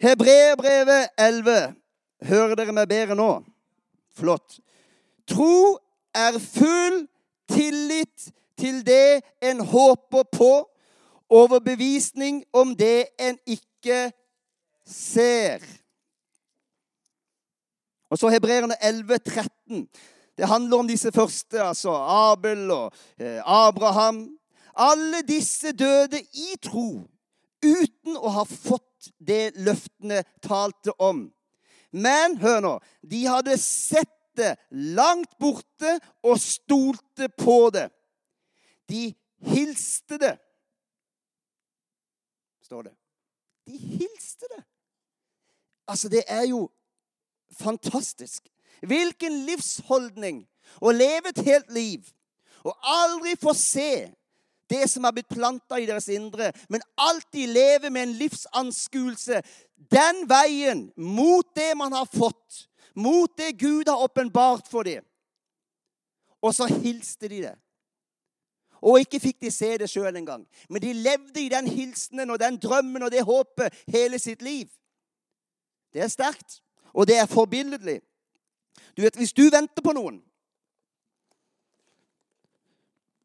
Hebreerbrevet 11. Hører dere meg bedre nå? Flott. Tro er full tillit til det en håper på, overbevisning om det en ikke ser. Og så Hebreerne 11, 13. Det handler om disse første, altså Abel og eh, Abraham. Alle disse døde i tro, uten å ha fått det løftene talte om. Men hør nå, de hadde sett det langt borte og stolte på det. De hilste det. Står det. De hilste det. Altså, det er jo fantastisk. Hvilken livsholdning å leve et helt liv og aldri få se det som er blitt planta i deres indre, men alltid leve med en livsanskuelse den veien mot det man har fått, mot det Gud har åpenbart for dem. Og så hilste de det. Og ikke fikk de se det sjøl engang. Men de levde i den hilsenen og den drømmen og det håpet hele sitt liv. Det er sterkt, og det er forbilledlig. Du vet, Hvis du venter på noen,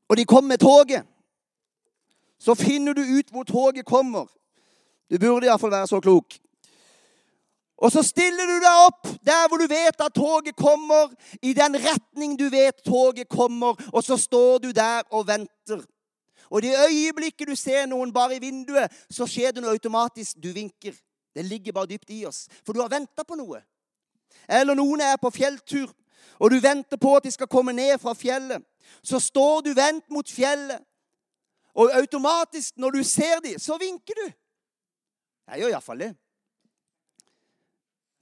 og de kommer med toget, så finner du ut hvor toget kommer. Du burde iallfall være så klok. Og så stiller du deg opp der hvor du vet at toget kommer, i den retning du vet toget kommer, og så står du der og venter. Og det øyeblikket du ser noen bare i vinduet, så skjer det noe automatisk. Du vinker. Det ligger bare dypt i oss. For du har venta på noe. Eller noen er på fjelltur, og du venter på at de skal komme ned fra fjellet. Så står du vendt mot fjellet, og automatisk, når du ser dem, så vinker du. Jeg gjør iallfall det.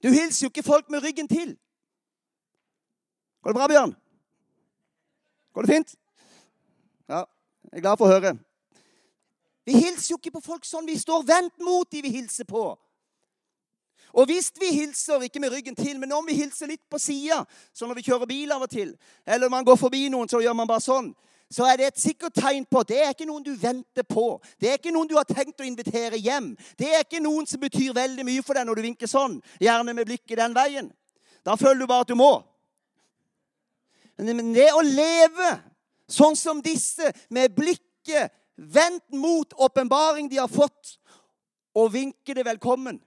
Du hilser jo ikke folk med ryggen til. Går det bra, Bjørn? Går det fint? Ja, jeg er glad for å høre. Vi hilser jo ikke på folk sånn. Vi står vendt mot de vi hilser på. Og hvis vi hilser, ikke med ryggen til, men om vi hilser litt på sida, så når vi kjører bil av og til, eller man går forbi noen, så gjør man bare sånn, så er det et sikkert tegn på at det er ikke noen du venter på. Det er ikke noen du har tenkt å invitere hjem. Det er ikke noen som betyr veldig mye for deg når du vinker sånn, gjerne med blikket den veien. Da føler du bare at du må. Men det å leve sånn som disse, med blikket vendt mot åpenbaring de har fått, og vinke det velkommen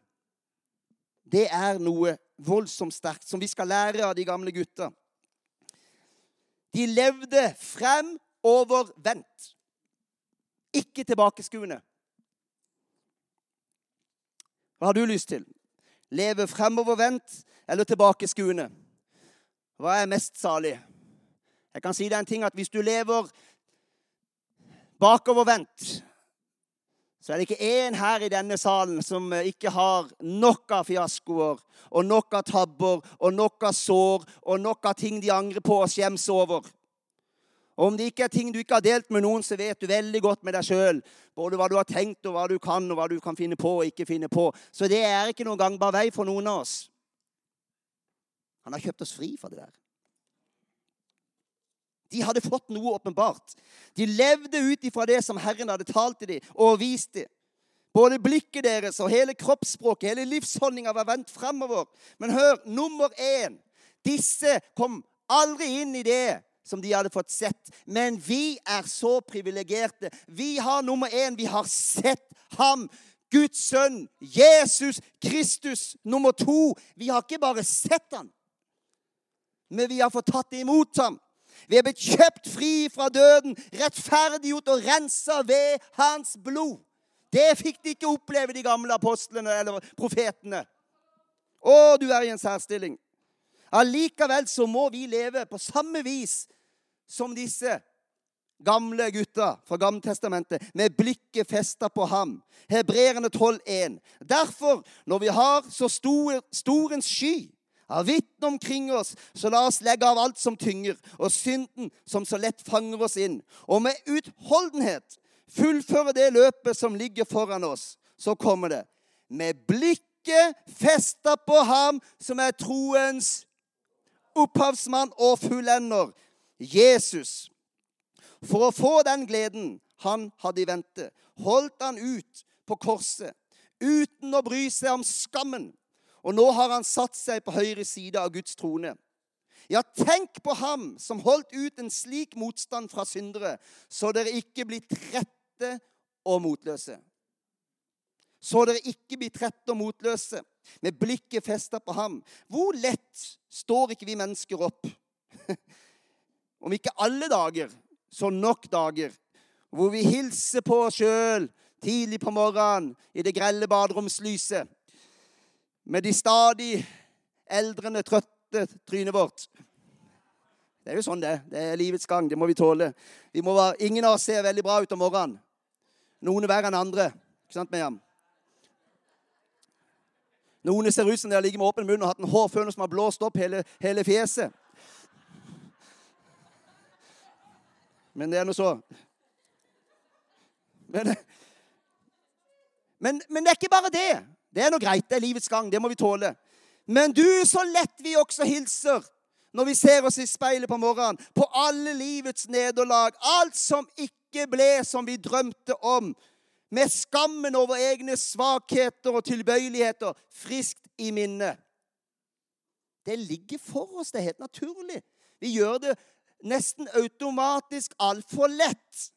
det er noe voldsomt sterkt som vi skal lære av de gamle gutta. De levde fremovervendt, ikke tilbakeskuende. Hva har du lyst til? Leve fremovervendt eller tilbakeskuende? Hva er mest salig? Jeg kan si deg en ting at hvis du lever bakovervendt, så er det ikke én her i denne salen som eh, ikke har nok av fiaskoer og nok av tabber og nok av sår og nok av ting de angrer på og skjems over. Og Om det ikke er ting du ikke har delt med noen, så vet du veldig godt med deg sjøl både hva du har tenkt, og hva du kan, og hva du kan finne på og ikke finne på. Så det er ikke noen gangbar vei for noen av oss. Han har kjøpt oss fri fra det der. De hadde fått noe åpenbart. De levde ut ifra det som Herren hadde talt til dem og vist dem. Både blikket deres og hele kroppsspråket, hele livsholdninga var vendt fremover. Men hør, nummer én Disse kom aldri inn i det som de hadde fått sett. Men vi er så privilegerte. Vi har nummer én. Vi har sett ham. Guds sønn, Jesus Kristus. Nummer to, vi har ikke bare sett ham, men vi har fått tatt imot ham. Vi er blitt kjøpt fri fra døden, rettferdiggjort og rensa ved hans blod. Det fikk de ikke oppleve, de gamle apostlene eller profetene. Å, du er i en særstilling. Allikevel så må vi leve på samme vis som disse gamle gutta fra Gammeltestamentet, med blikket festa på ham. Hebreerne 12,1. Derfor, når vi har så stor, stor en sky av vitne omkring oss, så la oss legge av alt som tynger, og synden som så lett fanger oss inn. Og med utholdenhet fullføre det løpet som ligger foran oss. Så kommer det. Med blikket festa på ham som er troens opphavsmann og fullender, Jesus. For å få den gleden han hadde i vente, holdt han ut på korset uten å bry seg om skammen. Og nå har han satt seg på høyre side av Guds trone. Ja, tenk på ham som holdt ut en slik motstand fra syndere, så dere ikke blir trette og motløse. Så dere ikke blir trette og motløse, med blikket festa på ham. Hvor lett står ikke vi mennesker opp? Om ikke alle dager, så nok dager. Hvor vi hilser på oss sjøl tidlig på morgenen i det grelle baderomslyset. Med de stadig eldrende, trøtte trynet vårt. Det er jo sånn det Det er livets gang. Det må vi tåle. Vi må være, ingen av oss ser veldig bra ut om morgenen. Noen er verre enn andre. Ikke sant, Miriam? Noen ser ut som de har ligget med åpen munn og hatt en hårføner som har blåst opp hele, hele fjeset. Men det er nå så. Men, men, men, det er ikke bare det. Det er nå greit. Det er livets gang. Det må vi tåle. Men du, så lett vi også hilser når vi ser oss i speilet på morgenen, på alle livets nederlag, alt som ikke ble som vi drømte om, med skammen over egne svakheter og tilbøyeligheter friskt i minne. Det ligger for oss. Det er helt naturlig. Vi gjør det nesten automatisk altfor lett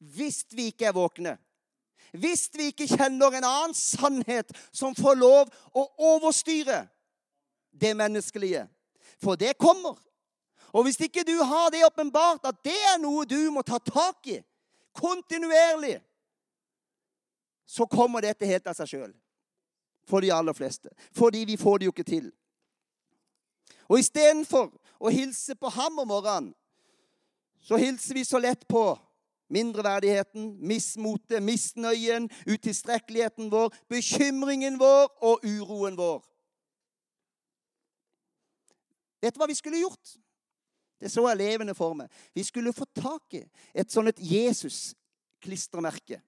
hvis vi ikke er våkne. Hvis vi ikke kjenner en annen sannhet som får lov å overstyre det menneskelige. For det kommer. Og hvis ikke du har det åpenbart at det er noe du må ta tak i kontinuerlig, så kommer dette helt av seg sjøl. For de aller fleste. Fordi vi får det jo ikke til. Og istedenfor å hilse på ham om morgenen, så hilser vi så lett på mindreverdigheten, mismotet, misnøyen, utilstrekkeligheten vår, bekymringen vår og uroen vår. Vet du hva vi skulle gjort? Det så jeg levende for meg. Vi skulle få tak i et sånt Jesus-klistremerke.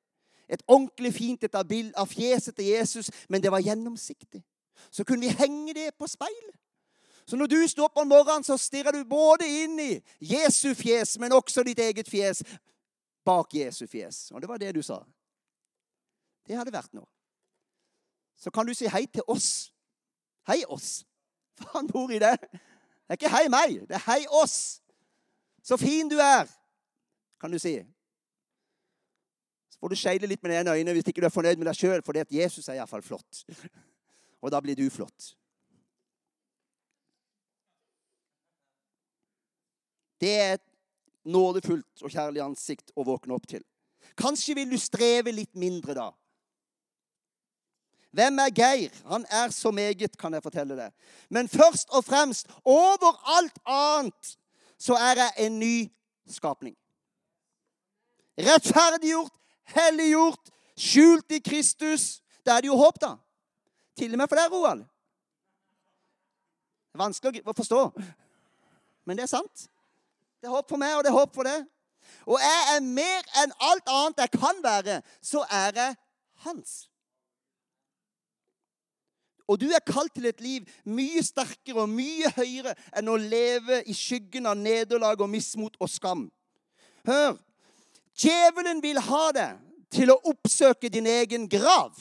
Et ordentlig fint et av fjeset til Jesus, men det var gjennomsiktig. Så kunne vi henge det på speilet. Så når du står opp om morgenen, så stirrer du både inn i Jesu fjes, men også ditt eget fjes bak Jesu fjes. Og det var det du sa. Det hadde vært noe. Så kan du si hei til oss. Hei oss. For han bor i det. Det er ikke hei meg, det er hei oss. Så fin du er, kan du si. Så får du skeile litt med det ene øynet hvis ikke du er fornøyd med deg sjøl, for det at Jesus er iallfall flott. Og da blir du flott. Det er et nådefullt og kjærlig ansikt å våkne opp til. Kanskje vil du streve litt mindre da. Hvem er Geir? Han er så meget, kan jeg fortelle deg. Men først og fremst, over alt annet, så er jeg en ny skapning. Rettferdiggjort, helliggjort, skjult i Kristus. Da er det jo håp, da. Til og med for deg, Roald. Vanskelig å forstå, men det er sant. Det er håp for meg, og det er håp for deg. Og jeg er mer enn alt annet jeg kan være, så er jeg hans. Og du er kalt til et liv mye sterkere og mye høyere enn å leve i skyggen av nederlag og mismot og skam. Hør! Djevelen vil ha deg til å oppsøke din egen grav.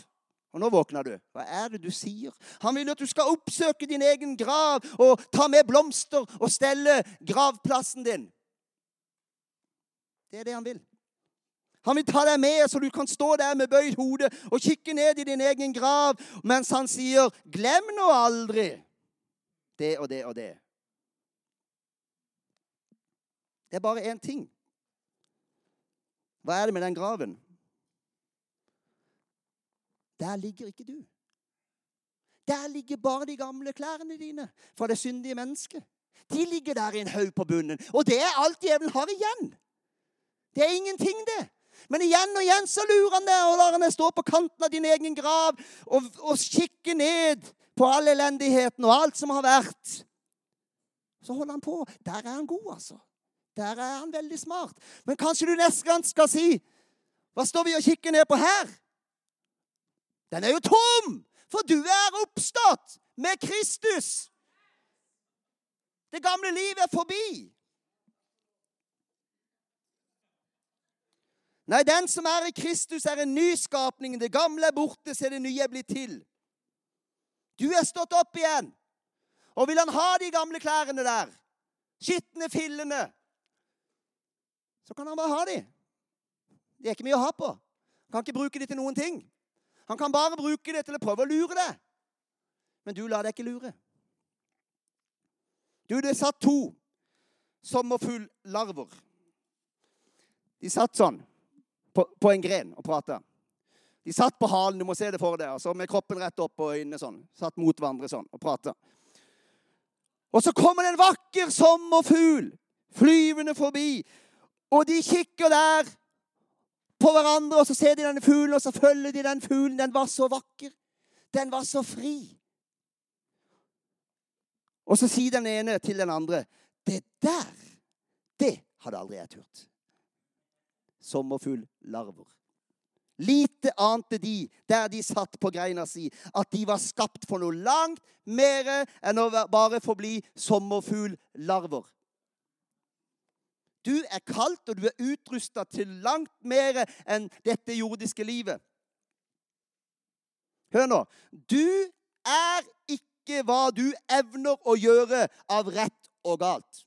Og nå våkner du. Hva er det du sier? Han vil at du skal oppsøke din egen grav og ta med blomster og stelle gravplassen din. Det er det han vil. Han vil ta deg med, så du kan stå der med bøyd hode og kikke ned i din egen grav mens han sier 'Glem nå aldri det og det og det'. Det er bare én ting. Hva er det med den graven? Der ligger ikke du. Der ligger bare de gamle klærne dine fra det syndige mennesket. De ligger der i en haug på bunnen. Og det er alt djevelen har igjen. Det er ingenting, det. Men igjen og igjen så lurer han deg og lar han deg stå på kanten av din egen grav og, og kikke ned på all elendigheten og alt som har vært. Så holder han på. Der er han god, altså. Der er han veldig smart. Men kanskje du neste gang skal si Hva står vi og kikker ned på her? Den er jo tom! For du er oppstått med Kristus. Det gamle livet er forbi. Nei, den som er i Kristus, er en ny skapning. Det gamle er borte, så er det nye blitt til. Du er stått opp igjen. Og vil han ha de gamle klærne der, skitne fillene, så kan han bare ha de. Det er ikke mye å ha på. Han kan ikke bruke de til noen ting. Han kan bare bruke det til å prøve å lure deg. Men du lar deg ikke lure. Du, det satt to sommerfugllarver. De satt sånn på, på en gren og prata. De satt på halen, du må se det for deg, altså med kroppen rett opp og øynene sånn. Satt mot hverandre sånn og prata. Og så kommer det en vakker sommerfugl flyvende forbi. Og de kikker der på hverandre, og så ser de denne fuglen, og så følger de den fuglen. Den var så vakker. Den var så fri. Og så sier den ene til den andre Det der, det hadde aldri jeg turt. Sommerfugllarver. Lite ante de, der de satt på greina si, at de var skapt for noe langt mer enn å bare forbli sommerfugllarver. Du er kalt, og du er utrusta til langt mer enn dette jordiske livet. Hør nå. Du er ikke hva du evner å gjøre av rett og galt.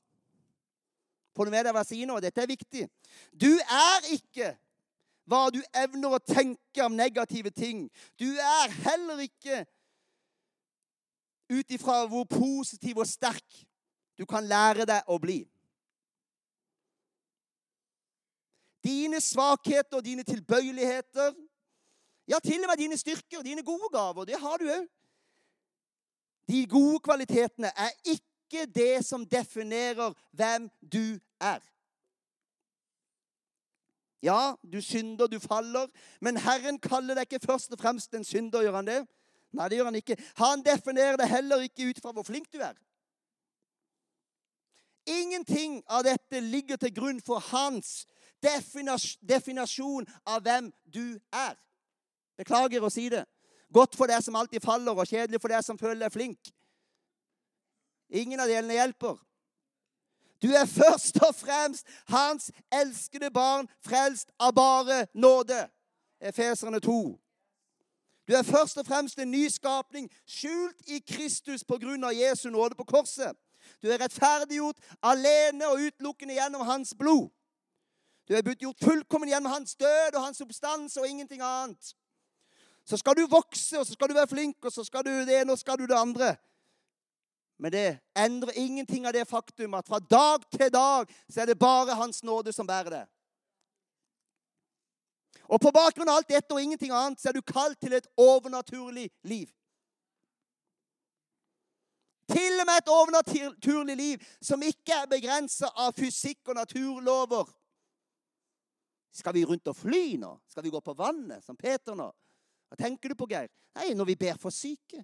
Får du med deg hva jeg sier nå? Dette er viktig. Du er ikke hva du evner å tenke om negative ting. Du er heller ikke ut ifra hvor positiv og sterk du kan lære deg å bli. Dine svakheter og dine tilbøyeligheter, ja, til og med dine styrker, dine gode gaver, det har du òg. De gode kvalitetene er ikke det som definerer hvem du er. Ja, du synder, du faller, men Herren kaller deg ikke først og fremst en synder. Gjør han det? Nei, det gjør han ikke. Han definerer det heller ikke ut fra hvor flink du er. Ingenting av dette ligger til grunn for hans definasjon av hvem du er. Beklager å si det. Godt for deg som alltid faller, og kjedelig for deg som føler deg flink. Ingen av delene hjelper. Du er først og fremst hans elskede barn, frelst av bare nåde. Efeserne 2. Du er først og fremst en nyskapning, skjult i Kristus på grunn av Jesu nåde på korset. Du er rettferdiggjort alene og utelukkende gjennom hans blod. Du er blitt gjort fullkommen gjennom hans død og hans substans og ingenting annet. Så skal du vokse, og så skal du være flink, og så skal du det ene og så skal du det andre. Men det endrer ingenting av det faktum at fra dag til dag så er det bare Hans nåde som bærer det. Og på bakgrunn av alt dette og ingenting annet så er du kalt til et overnaturlig liv. Til og med et overnaturlig liv som ikke er begrensa av fysikk og naturlover. Skal vi rundt og fly nå? Skal vi gå på vannet, som Peter nå? Hva tenker du på, Geir? Nei, når vi ber for syke.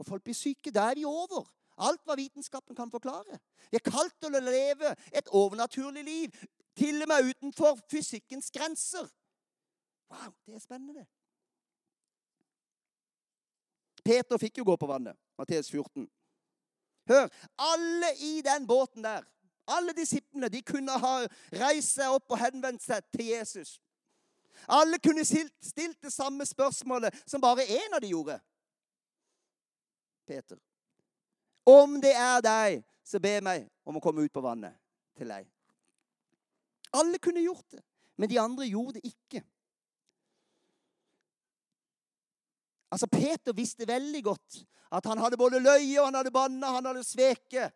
Og folk blir syke, da er vi over. Alt hva vitenskapen kan forklare. Vi er kalt til å leve et overnaturlig liv, til og med utenfor fysikkens grenser. Wow, det er spennende. Peter fikk jo gå på vannet. Matteus 14. Hør, alle i den båten der, alle disiplene, de kunne ha reist seg opp og henvendt seg til Jesus. Alle kunne stilt, det samme spørsmålet som bare én av de gjorde. Peter. Om det er deg, så be meg om å komme ut på vannet til deg. Alle kunne gjort det, men de andre gjorde det ikke. Altså, Peter visste veldig godt at han hadde både løye og han hadde banna, han hadde sveket.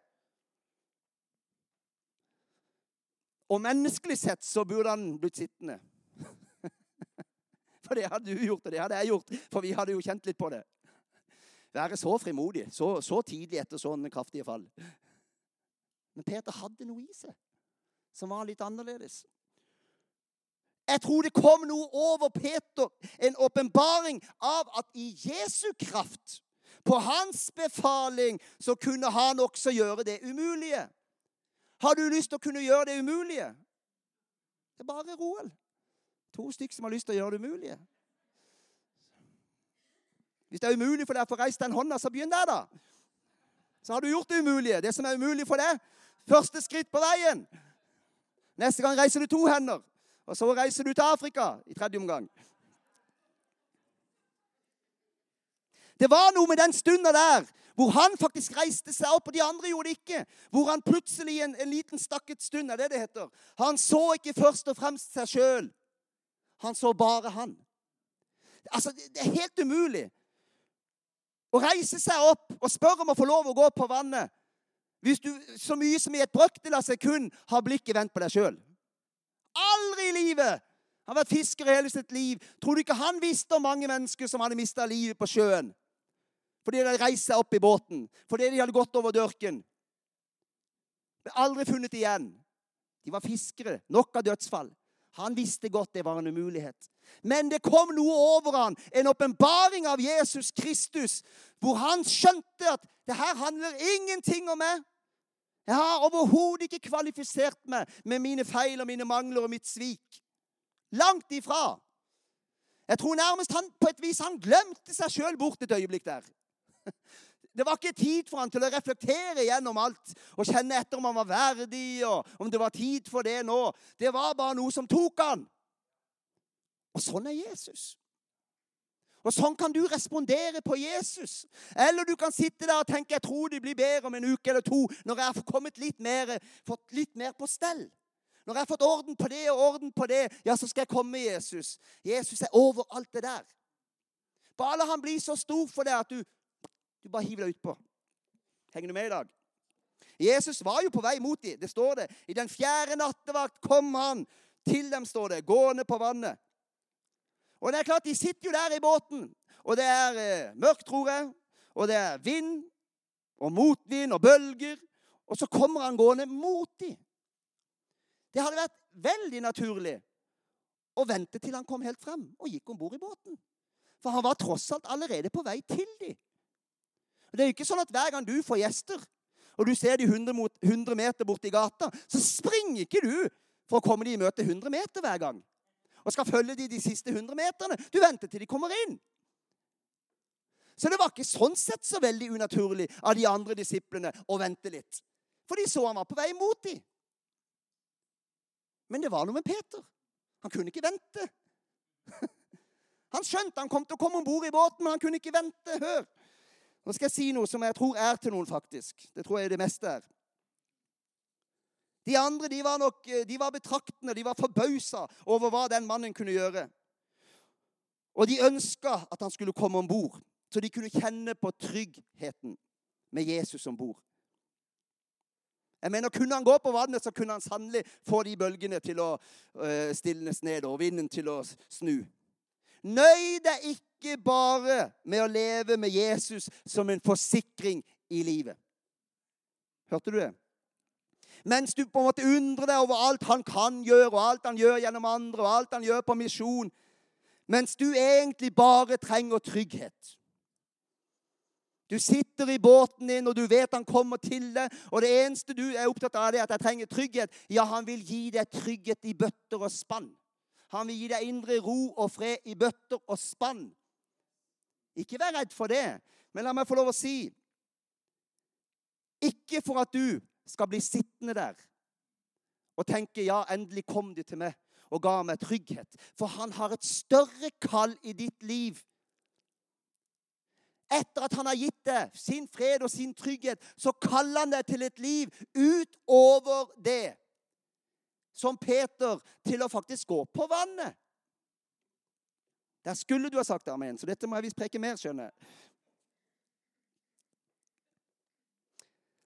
Og menneskelig sett så burde han blitt sittende. For det hadde du gjort, og det hadde jeg gjort. For vi hadde jo kjent litt på det. Være så frimodig så, så tidlig etter sånne kraftige fall. Men Peter hadde noe i seg som var litt annerledes. Jeg tror det kom noe over Peter, en åpenbaring av at i Jesu kraft, på hans befaling, så kunne han også gjøre det umulige. Har du lyst til å kunne gjøre det umulige? Det er bare Roald. To stykker som har lyst til å gjøre det umulige. Hvis det er umulig for deg å få reist den hånda, så begynn der, da. Så har du gjort det umulige. Det som er umulig for deg. Første skritt på veien. Neste gang reiser du to hender. Og så reiser du til Afrika i tredje omgang. Det var noe med den stunda der hvor han faktisk reiste seg opp, og de andre gjorde det ikke. Hvor han plutselig en, en liten stakket stund, er det det heter. Han så ikke først og fremst seg sjøl. Han så bare han. Altså, Det er helt umulig å reise seg opp og spørre om å få lov å gå på vannet hvis du så mye som i et brøkdel av sekund har blikket vendt på deg sjøl. Aldri i livet! Han har vært fisker hele sitt liv. Tror du ikke han visste om mange mennesker som hadde mista livet på sjøen? Fordi de hadde reist seg opp i båten, fordi de hadde gått over dørken. Ble aldri funnet igjen. De var fiskere. Nok av dødsfall. Han visste godt det var en umulighet. Men det kom noe over han, en åpenbaring av Jesus Kristus, hvor han skjønte at det her handler ingenting om meg. Jeg har overhodet ikke kvalifisert meg med mine feil og mine mangler og mitt svik. Langt ifra. Jeg tror nærmest han på et vis han glemte seg sjøl bort et øyeblikk der. Det var ikke tid for han til å reflektere gjennom alt og kjenne etter om han var verdig, og om det var tid for det nå. Det var bare noe som tok han. Og sånn er Jesus. Og Sånn kan du respondere på Jesus. Eller du kan sitte der og tenke jeg tror det blir bedre om en uke eller to når jeg har kommet litt mer, fått litt mer på stell. Når jeg har fått orden på det og orden på det, ja, så skal jeg komme Jesus. Jesus er over alt det der. Bare la han bli så stor for deg at du du bare hiver deg utpå. Henger du med i dag? Jesus var jo på vei mot dem. Det står det. I den fjerde nattevakt kom han til dem, står det, gående på vannet. Og det er klart, De sitter jo der i båten, og det er eh, mørkt, tror jeg. Og det er vind og motvind og bølger. Og så kommer han gående mot dem. Det hadde vært veldig naturlig å vente til han kom helt frem og gikk om bord i båten. For han var tross alt allerede på vei til dem. Det er jo ikke sånn at hver gang du får gjester, og du ser de 100, 100 meter borti gata, så springer ikke du for å komme de i møte 100 meter hver gang. Og skal følge de de siste 100 meterne. Du venter til de kommer inn. Så det var ikke sånn sett så veldig unaturlig av de andre disiplene å vente litt. For de så han var på vei mot dem. Men det var noe med Peter. Han kunne ikke vente. Han skjønte han kom til å komme om bord i båten, men han kunne ikke vente. Hør! Nå skal jeg si noe som jeg tror er til noen, faktisk. Det tror jeg det meste er. De andre de var nok, de var betraktende, de var forbausa over hva den mannen kunne gjøre. Og de ønska at han skulle komme om bord, så de kunne kjenne på tryggheten med Jesus om bord. Jeg mener, Kunne han gå på vannet, så kunne han sannelig få de bølgene til å uh, stilnes ned og vinden til å snu. Nøy deg ikke bare med å leve med Jesus som en forsikring i livet. Hørte du det? Mens du på en måte undrer deg over alt han kan gjøre, og alt han gjør gjennom andre, og alt han gjør på misjon. Mens du egentlig bare trenger trygghet. Du sitter i båten din, og du vet han kommer til deg. Og det eneste du er opptatt av, er at jeg trenger trygghet. Ja, han vil gi deg trygghet i bøtter og spann. Han vil gi deg indre ro og fred i bøtter og spann. Ikke vær redd for det, men la meg få lov å si Ikke for at du skal bli sittende der og tenke 'ja, endelig kom de til meg' og ga meg trygghet. For han har et større kall i ditt liv. Etter at han har gitt deg sin fred og sin trygghet, så kaller han deg til et liv utover det som Peter til å faktisk gå på vannet. Der skulle du ha sagt amen, så dette må jeg visst preke mer, skjønner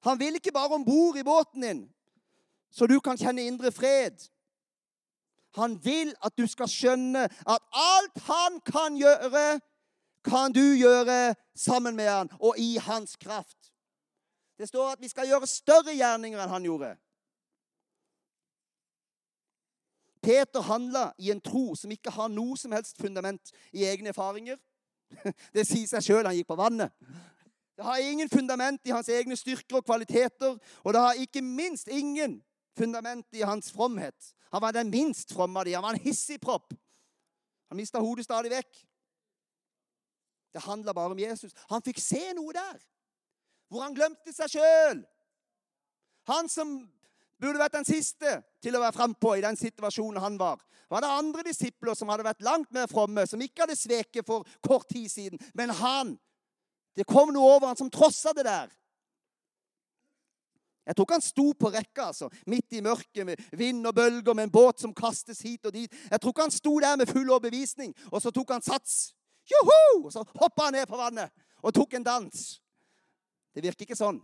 Han vil ikke bare om bord i båten din, så du kan kjenne indre fred. Han vil at du skal skjønne at alt han kan gjøre, kan du gjøre sammen med han og i hans kraft. Det står at vi skal gjøre større gjerninger enn han gjorde. Peter handla i en tro som ikke har noe som helst fundament i egne erfaringer. Det sier seg sjøl. Han gikk på vannet. Det har ingen fundament i hans egne styrker og kvaliteter. Og det har ikke minst ingen fundament i hans fromhet. Han var den minst fromme av de. Han var en hissigpropp. Han mista hodet stadig vekk. Det handla bare om Jesus. Han fikk se noe der hvor han glemte seg sjøl. Han som burde vært den siste til å være frampå i den situasjonen han var. Var det andre disipler som hadde vært langt mer fromme, som ikke hadde sveket for kort tid siden. Men han Det kom noe over han som trossa det der. Jeg tror ikke han sto på rekka, altså, midt i mørket med vind og bølger, med en båt som kastes hit og dit. Jeg tror ikke han sto der med full overbevisning, og så tok han sats. Joho! Og så hoppa han ned på vannet og tok en dans. Det virker ikke sånn.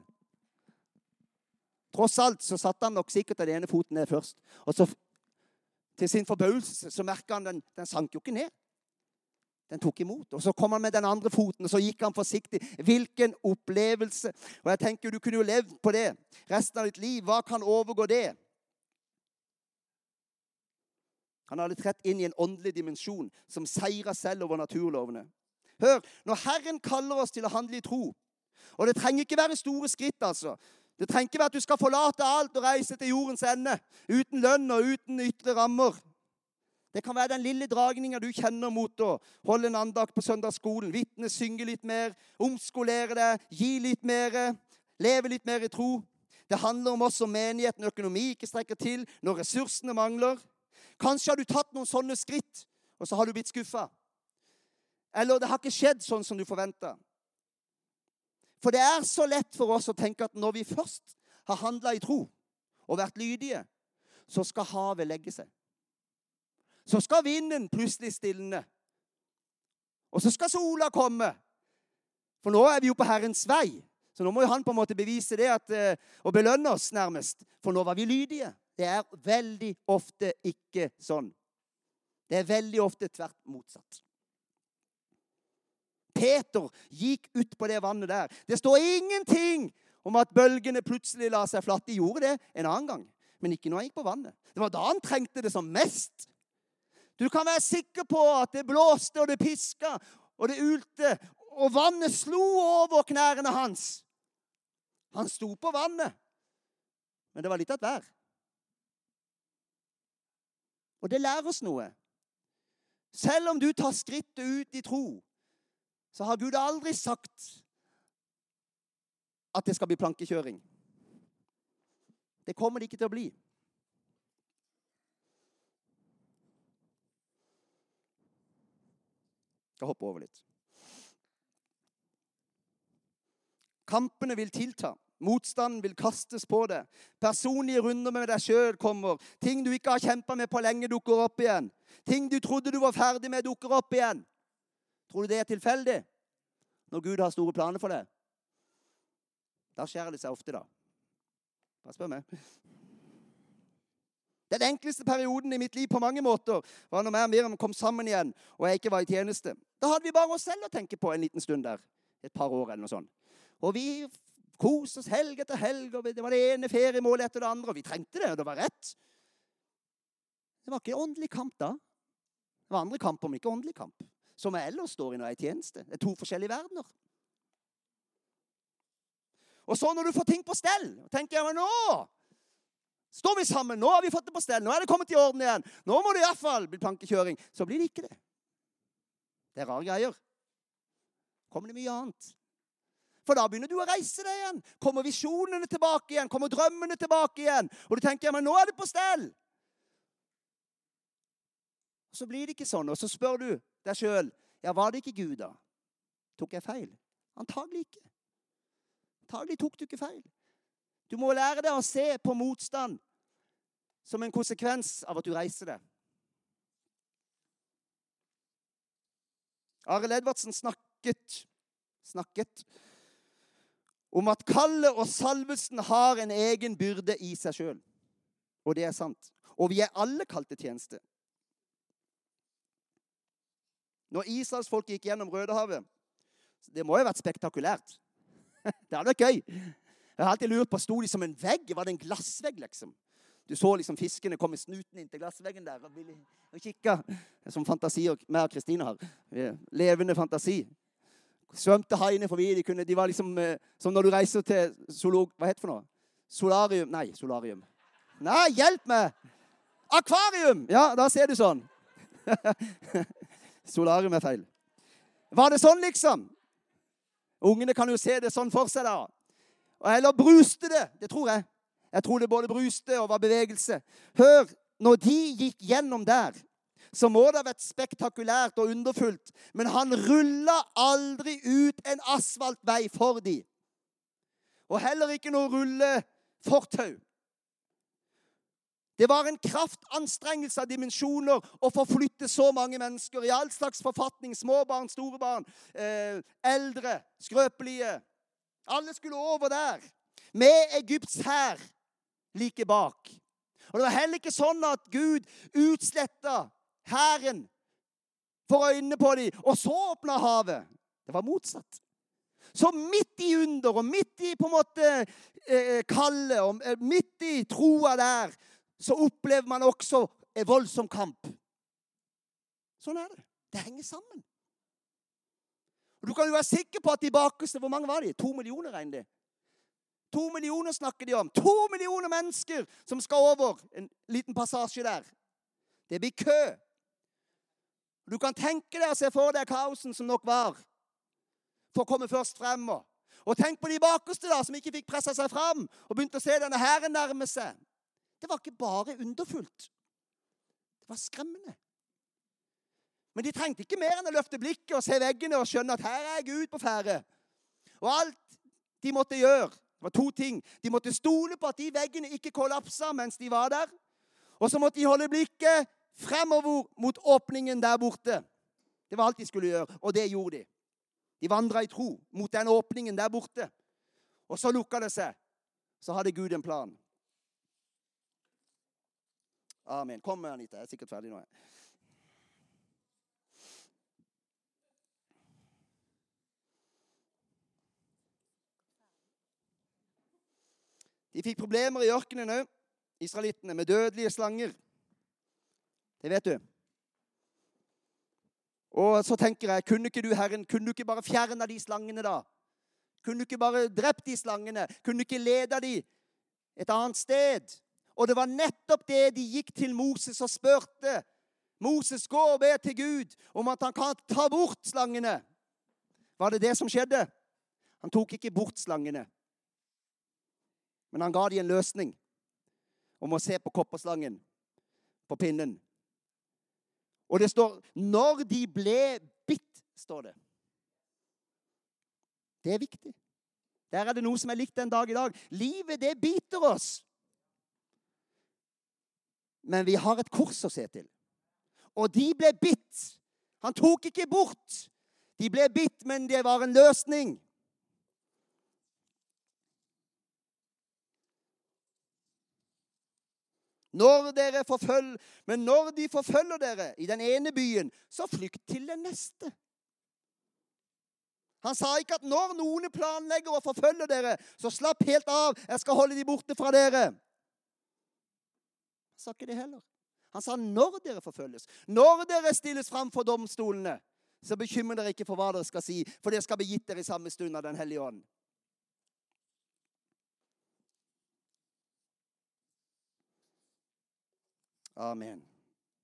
Tross alt så satte han nok sikkert den ene foten ned først. Og så, til sin forbauselse så merka han den, den sank jo ikke ned. Den tok imot. Og så kom han med den andre foten, og så gikk han forsiktig. Hvilken opplevelse! Og jeg tenker, Du kunne jo levd på det resten av ditt liv. Hva kan overgå det? Han hadde trett inn i en åndelig dimensjon som seira selv over naturlovene. Hør, når Herren kaller oss til å handle i tro Og det trenger ikke være store skritt, altså. Det trenger ikke være at du skal forlate alt og reise til jordens ende uten lønn og uten ytre rammer. Det kan være den lille dragninga du kjenner mot å holde en andakt på søndagsskolen, vitne, synge litt mer, omskolere deg, gi litt mer, leve litt mer i tro. Det handler om oss som menigheten økonomi ikke strekker til når ressursene mangler. Kanskje har du tatt noen sånne skritt, og så har du blitt skuffa. Eller det har ikke skjedd sånn som du forventa. For det er så lett for oss å tenke at når vi først har handla i tro og vært lydige, så skal havet legge seg så skal vinden plutselig stilne. Og så skal sola komme. For nå er vi jo på Herrens vei. Så nå må jo han på en måte bevise det at, eh, og belønne oss, nærmest. For nå var vi lydige. Det er veldig ofte ikke sånn. Det er veldig ofte tvert motsatt. Peter gikk ut på det vannet der. Det står ingenting om at bølgene plutselig la seg flatt. De gjorde det en annen gang, men ikke når han gikk på vannet. Det var da han trengte det som mest. Du kan være sikker på at det blåste og det piska og det ulte, og vannet slo over knærne hans. Han sto på vannet, men det var litt av et vær. Og det lærer oss noe. Selv om du tar skrittet ut i tro, så har Gud aldri sagt at det skal bli plankekjøring. Det kommer det ikke til å bli. skal hoppe over litt. Kampene vil tilta. Motstanden vil kastes på deg. Personlige runder med deg sjøl kommer. Ting du ikke har kjempa med på lenge, dukker opp igjen. Ting du trodde du var ferdig med, dukker opp igjen. Tror du det er tilfeldig når Gud har store planer for deg? Da skjærer det seg ofte, da. Bare spør meg. Den enkleste perioden i mitt liv på mange måter var når jeg og Miriam kom sammen igjen og jeg ikke var i tjeneste. Da hadde vi bare oss selv å tenke på en liten stund der. Et par år eller noe sånt. Og vi koste oss helg etter helg, og det var det ene feriemålet etter det andre. Og vi trengte det, og det var rett. Det var ikke åndelig kamp da. Det var andre kamper, men ikke åndelig kamp. Som jeg ellers står i når jeg er i tjeneste. Det er to forskjellige verdener. Og så når du får ting på stell, tenker jeg men nå Står vi sammen? Nå har vi fått det på stell. Nå er det kommet i orden igjen. Nå må det iallfall bli plankekjøring. Så blir det ikke det. Det er rare greier. Kommer det mye annet. For da begynner du å reise deg igjen. Kommer visjonene tilbake igjen? Kommer drømmene tilbake igjen? Og du tenker ja, men nå er det på stell. Så blir det ikke sånn. Og så spør du deg sjøl ja, var det ikke Gud, da? Tok jeg feil? Antagelig ikke. Antagelig tok du ikke feil. Du må lære deg å se på motstand som en konsekvens av at du reiser deg. Arild Edvardsen snakket, snakket om at kallet og salvelsen har en egen byrde i seg sjøl. Og det er sant. Og vi er alle kalt til tjeneste. Når Israels folk gikk gjennom Rødehavet Det må jo ha vært spektakulært. Det hadde vært gøy. Jeg har alltid lurt på, Sto de som en vegg? Var det en glassvegg, liksom? Du så liksom fiskene komme snuten inn til glassveggen der og, og kikka. Som fantasier meg og Kristine har. Levende fantasi. Svømte haiene forbi. De, kunne, de var liksom eh, som når du reiser til zoolog... Hva heter det for noe? Solarium Nei, solarium. Nei, hjelp meg! Akvarium! Ja, da ser du sånn. solarium er feil. Var det sånn, liksom? Ungene kan jo se det sånn for seg, da. Eller bruste det. Det tror jeg. Jeg tror det både bruste og var bevegelse. Hør, når de gikk gjennom der, så må det ha vært spektakulært og underfullt. Men han rulla aldri ut en asfaltvei for de. Og heller ikke noe rullefortau. Det var en kraftanstrengelse av dimensjoner å forflytte så mange mennesker i all slags forfatning. Små barn, store barn, eh, eldre, skrøpelige. Alle skulle over der. Med Egypts hær like bak. Og Det var heller ikke sånn at Gud utsletta hæren for øynene på dem, og så åpna havet. Det var motsatt. Så midt i under og midt i på en måte eh, kallet og eh, midt i troa der, så opplever man også en voldsom kamp. Sånn er det. Det henger sammen. Og Du kan jo være sikker på at de bakeste Hvor mange var de? To millioner, regner de. To millioner snakker de om. To millioner mennesker som skal over en liten passasje der. Det blir kø. Du kan tenke deg og se for deg kaosen som nok var, for å komme først frem. Og tenk på de bakerste da, som ikke fikk pressa seg fram og begynte å se denne hæren nærme seg. Det var ikke bare underfullt. Det var skremmende. Men de trengte ikke mer enn å løfte blikket og se veggene og skjønne at her er Gud på ferde. Og alt de måtte gjøre, det var to ting. De måtte stole på at de veggene ikke kollapsa mens de var der. Og så måtte de holde blikket fremover mot åpningen der borte. Det var alt de skulle gjøre, og det gjorde de. De vandra i tro mot den åpningen der borte. Og så lukka det seg. Så hadde Gud en plan. Amen. Kom, Anita. Jeg er sikkert ferdig nå. De fikk problemer i ørkenen òg, israelittene, med dødelige slanger. Det vet du. Og så tenker jeg, kunne ikke du, Herren, kunne du ikke bare fjerna de slangene, da? Kunne du ikke bare drept de slangene? Kunne du ikke leda de et annet sted? Og det var nettopp det de gikk til Moses og spurte. Moses, gå og be til Gud om at han kan ta bort slangene. Var det det som skjedde? Han tok ikke bort slangene. Men han ga dem en løsning om å se på kopperslangen på pinnen. Og det står 'når de ble bitt', står det. Det er viktig. Der er det noe som er likt den dag i dag. Livet, det biter oss. Men vi har et kors å se til. Og de ble bitt. Han tok ikke bort. De ble bitt, men det var en løsning. Når dere forfølger, Men når de forfølger dere i den ene byen, så flykt til den neste. Han sa ikke at når noen planlegger å forfølge dere, så slapp helt av. Jeg skal holde de borte fra dere. Sa ikke det heller. Han sa når dere forfølges. Når dere stilles fram for domstolene, så bekymrer dere ikke for hva dere skal si, for det skal bli gitt dere i samme stund av Den hellige ånd. Amen.